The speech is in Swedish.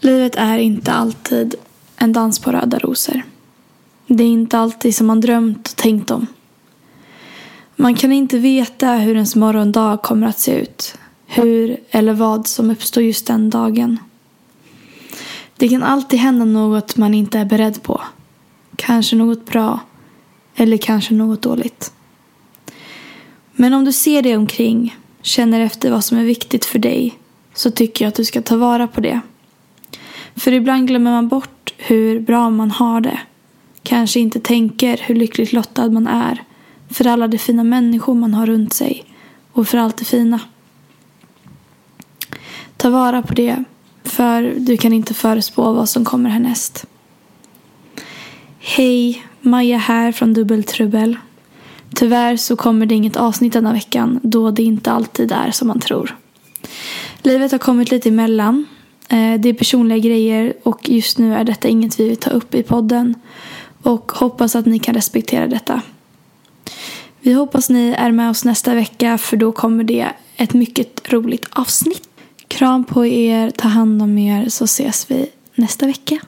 Livet är inte alltid en dans på röda rosor. Det är inte alltid som man drömt och tänkt om. Man kan inte veta hur ens morgondag kommer att se ut. Hur eller vad som uppstår just den dagen. Det kan alltid hända något man inte är beredd på. Kanske något bra. Eller kanske något dåligt. Men om du ser dig omkring, känner efter vad som är viktigt för dig, så tycker jag att du ska ta vara på det. För ibland glömmer man bort hur bra man har det. Kanske inte tänker hur lyckligt lottad man är för alla de fina människor man har runt sig och för allt det fina. Ta vara på det, för du kan inte förespå vad som kommer härnäst. Hej, Maja här från Dubbeltrubbel. Tyvärr så kommer det inget avsnitt denna veckan då det inte alltid är som man tror. Livet har kommit lite emellan. Eh, det är personliga grejer och just nu är detta inget vi vill ta upp i podden och hoppas att ni kan respektera detta. Vi hoppas ni är med oss nästa vecka för då kommer det ett mycket roligt avsnitt. Kram på er, ta hand om er så ses vi nästa vecka.